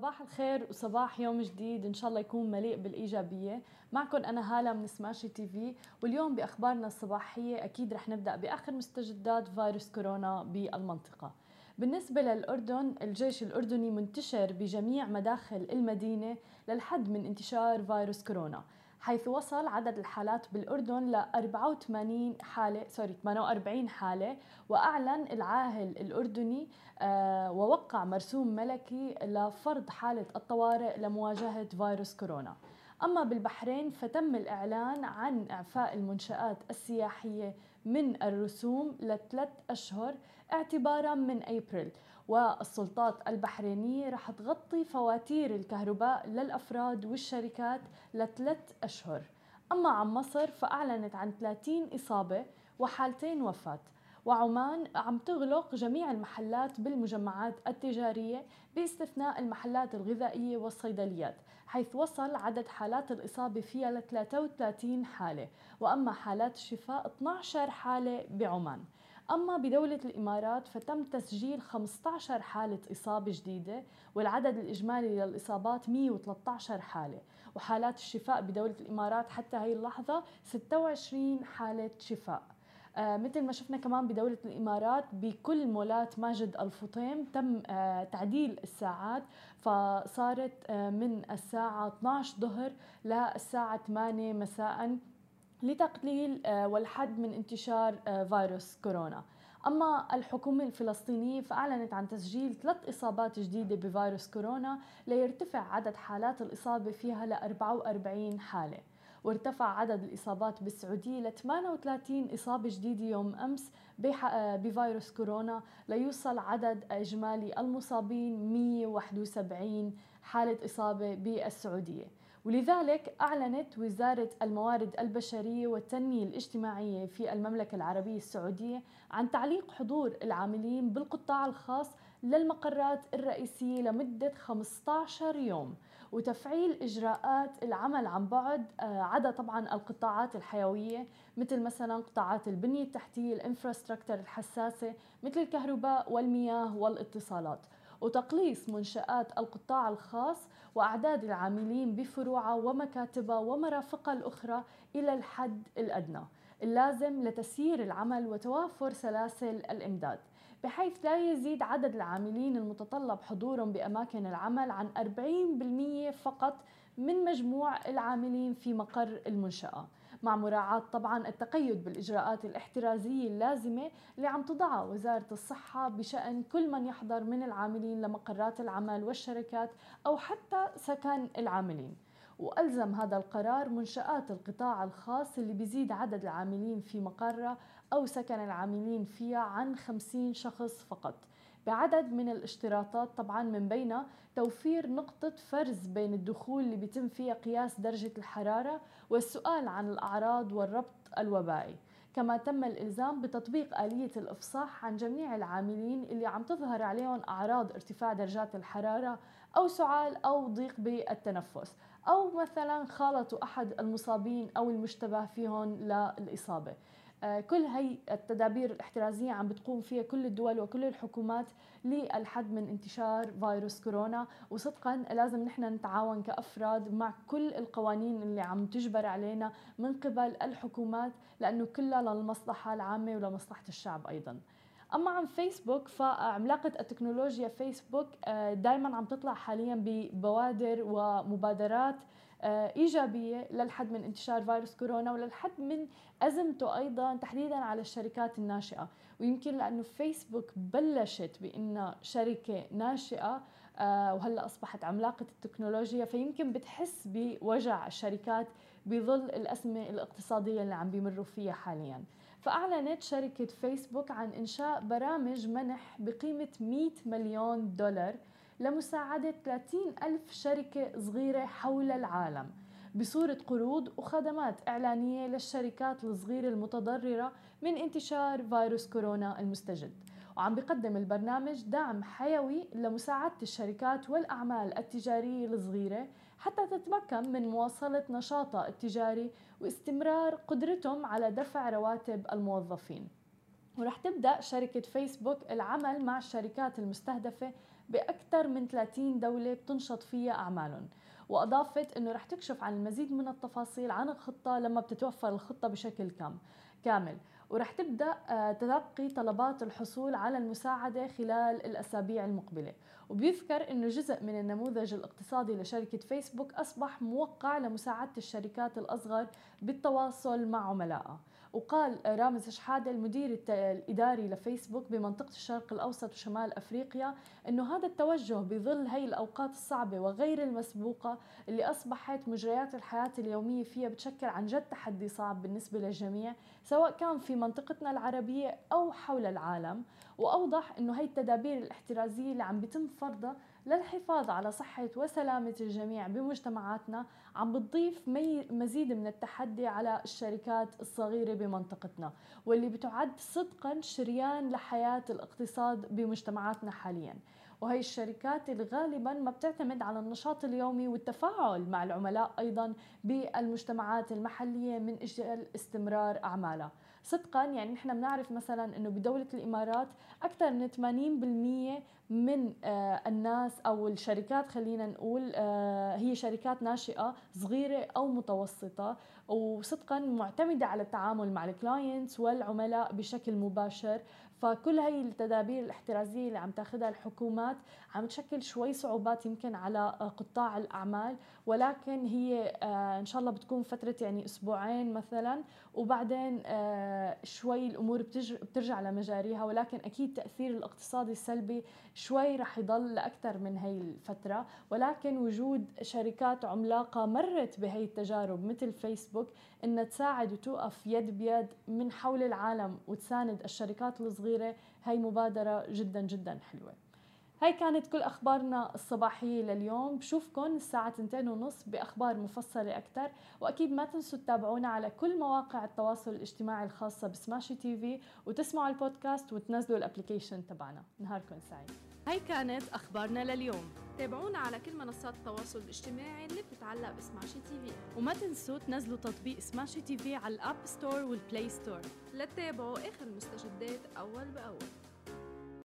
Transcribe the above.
صباح الخير وصباح يوم جديد. إن شاء الله يكون مليء بالإيجابية. معكم أنا هالة من Smashi TV. واليوم بأخبارنا الصباحية أكيد رح نبدأ بآخر مستجدات فيروس كورونا بالمنطقة. بالنسبة للأردن الجيش الأردني منتشر بجميع مداخل المدينة للحد من انتشار فيروس كورونا. حيث وصل عدد الحالات بالأردن ل 84 حالة sorry 48 حالة وأعلن العاهل الأردني آه، ووقع مرسوم ملكي لفرض حالة الطوارئ لمواجهة فيروس كورونا. أما بالبحرين فتم الإعلان عن إعفاء المنشآت السياحية من الرسوم لثلاث أشهر اعتبارا من أبريل. والسلطات البحرينية رح تغطي فواتير الكهرباء للأفراد والشركات لثلاث أشهر. أما عن مصر فأعلنت عن 30 إصابة وحالتين وفاة. وعمان عم تغلق جميع المحلات بالمجمعات التجارية باستثناء المحلات الغذائية والصيدليات حيث وصل عدد حالات الإصابة فيها ل 33 حالة. وأما حالات الشفاء 12 حالة بعمان. أما بدولة الإمارات فتم تسجيل 15 حالة إصابة جديدة والعدد الإجمالي للإصابات 113 حالة. وحالات الشفاء بدولة الإمارات حتى هي اللحظة 26 حالة شفاء. آه مثل ما شفنا كمان بدولة الإمارات بكل مولات ماجد الفطيم تم آه تعديل الساعات فصارت آه من الساعة 12 ظهر للساعة 8 مساء لتقليل آه، والحد من انتشار آه، فيروس كورونا. أما الحكومة الفلسطينية فأعلنت عن تسجيل ثلاث إصابات جديدة بفيروس كورونا ليرتفع عدد حالات الإصابة فيها ل 44 حالة. وارتفع عدد الإصابات بالسعودية ل 38 إصابة جديدة يوم أمس آه، بفيروس كورونا. ليوصل عدد إجمالي المصابين 171 حالة إصابة بالسعودية. ولذلك أعلنت وزارة الموارد البشرية والتنمية الاجتماعية في المملكة العربية السعودية عن تعليق حضور العاملين بالقطاع الخاص للمقرات الرئيسية لمدة 15 يوم وتفعيل إجراءات العمل عن بعد آه، عدا طبعا القطاعات الحيوية مثل مثلا قطاعات البنية التحتية الإنفراستراكتر الحساسة مثل الكهرباء والمياه والاتصالات. وتقليص منشآت القطاع الخاص وأعداد العاملين بفروعها ومكاتبها ومرافقها الأخرى إلى الحد الأدنى اللازم لتسيير العمل وتوافر سلاسل الإمداد بحيث لا يزيد عدد العاملين المتطلب حضورهم بأماكن العمل عن 40% فقط من مجموع العاملين في مقر المنشأة مع مراعاة طبعا التقيد بالإجراءات الاحترازية اللازمة اللي عم تضعها وزارة الصحة بشأن كل من يحضر من العاملين لمقرات العمل والشركات أو حتى سكن العاملين. وألزم هذا القرار منشآت القطاع الخاص اللي بيزيد عدد العاملين في مقرة أو سكن العاملين فيها عن 50 شخص فقط. بعدد من الاشتراطات طبعا من بينها توفير نقطة فرز بين الدخول اللي بيتم فيها قياس درجة الحرارة والسؤال عن الأعراض والربط الوبائي. كما تم الإلزام بتطبيق آلية الإفصاح عن جميع العاملين اللي عم تظهر عليهم أعراض ارتفاع درجات الحرارة أو سعال أو ضيق بالتنفس أو مثلا خالطوا أحد المصابين أو المشتبه فيهم للإصابة. كل هي التدابير الاحترازية عم بتقوم فيها كل الدول وكل الحكومات للحد من انتشار فيروس كورونا. وصدقا لازم نحن نتعاون كأفراد مع كل القوانين اللي عم تجبر علينا من قبل الحكومات لأنه كلها للمصلحة العامة ولمصلحة الشعب أيضاً. أما عن فيسبوك فعملاقة التكنولوجيا فيسبوك آه، دائما عم تطلع حاليا ببوادر ومبادرات آه، إيجابية للحد من انتشار فيروس كورونا وللحد من أزمته أيضا تحديدا على الشركات الناشئة. ويمكن لأنه فيسبوك بلشت بانها شركة ناشئة آه، وهلأ أصبحت عملاقة التكنولوجيا فيمكن بتحس بوجع الشركات بظل الأزمة الاقتصادية اللي عم بيمروا فيها حاليا. فأعلنت شركة فيسبوك عن إنشاء برامج منح بقيمة 100 مليون دولار لمساعدة 30 ألف شركة صغيرة حول العالم. بصورة قروض وخدمات إعلانية للشركات الصغيرة المتضررة من انتشار فيروس كورونا المستجد. وعم بقدم البرنامج دعم حيوي لمساعدة الشركات والأعمال التجارية الصغيرة حتى تتمكن من مواصلة نشاطها التجاري واستمرار قدرتهم على دفع رواتب الموظفين. ورح تبدأ شركة فيسبوك العمل مع الشركات المستهدفة بأكثر من 30 دولة بتنشط فيها أعمالهم. وأضافت أنه رح تكشف عن المزيد من التفاصيل عن الخطة لما بتتوفر الخطة بشكل كام كامل. ورح تبدأ آه، تلقي طلبات الحصول على المساعدة خلال الأسابيع المقبلة. وبيذكر أنه جزء من النموذج الاقتصادي لشركة فيسبوك أصبح موقع لمساعدة الشركات الأصغر بالتواصل مع عملائها. وقال رامز شحادة المدير الإداري لفيسبوك بمنطقة الشرق الأوسط وشمال أفريقيا أنه هذا التوجه بظل هي الأوقات الصعبة وغير المسبوقة اللي أصبحت مجريات الحياة اليومية فيها بتشكل عن جد تحدي صعب بالنسبة للجميع سواء كان في منطقتنا العربية أو حول العالم. وأوضح أنه هي التدابير الاحترازية اللي عم بيتم فرضها للحفاظ على صحة وسلامة الجميع بمجتمعاتنا عم بتضيف مزيد من التحدي على الشركات الصغيرة بمنطقتنا واللي بتعد صدقا شريان لحياة الاقتصاد بمجتمعاتنا حاليا. وهي الشركات اللي غالبا ما بتعتمد على النشاط اليومي والتفاعل مع العملاء أيضا بالمجتمعات المحلية من إجل استمرار أعمالها. صدقا يعني نحن بنعرف مثلا إنه بدولة الإمارات أكثر من 80% من آه، الناس أو الشركات خلينا نقول آه، هي شركات ناشئة صغيرة أو متوسطة. وصدقا معتمدة على التعامل مع الكلاينتس والعملاء بشكل مباشر. فكل هي التدابير الاحترازية اللي عم تاخذها الحكومات عم تشكل شوي صعوبات يمكن على قطاع الأعمال ولكن هي آه، إن شاء الله بتكون فترة يعني أسبوعين مثلا وبعدين شوي الأمور بترجع لمجاريها ولكن أكيد التاثير الاقتصادي السلبي شوي رح يضل لأكثر من هي الفترة. ولكن وجود شركات عملاقة مرت بهي التجارب مثل فيسبوك إنها تساعد وتوقف يد بيد من حول العالم وتساند الشركات الصغيره هي مبادرة جدا جدا حلوة. هاي كانت كل أخبارنا الصباحية لليوم. بشوفكم الساعة 2 ونص بأخبار مفصلة أكثر. وأكيد ما تنسوا تتابعونا على كل مواقع التواصل الاجتماعي الخاصة ب Smashi TV وتسمعوا البودكاست وتنزلوا ال application تبعنا. نهاركم سعيد. هاي كانت أخبارنا لليوم. تابعونا على كل منصات التواصل الاجتماعي اللي بتتعلق ب Smashi TV. وما تنسوا تنزلوا تطبيق Smashi TV على ال App Store وال Play Store. لتتابعوا آخر المستجدات أول بأول.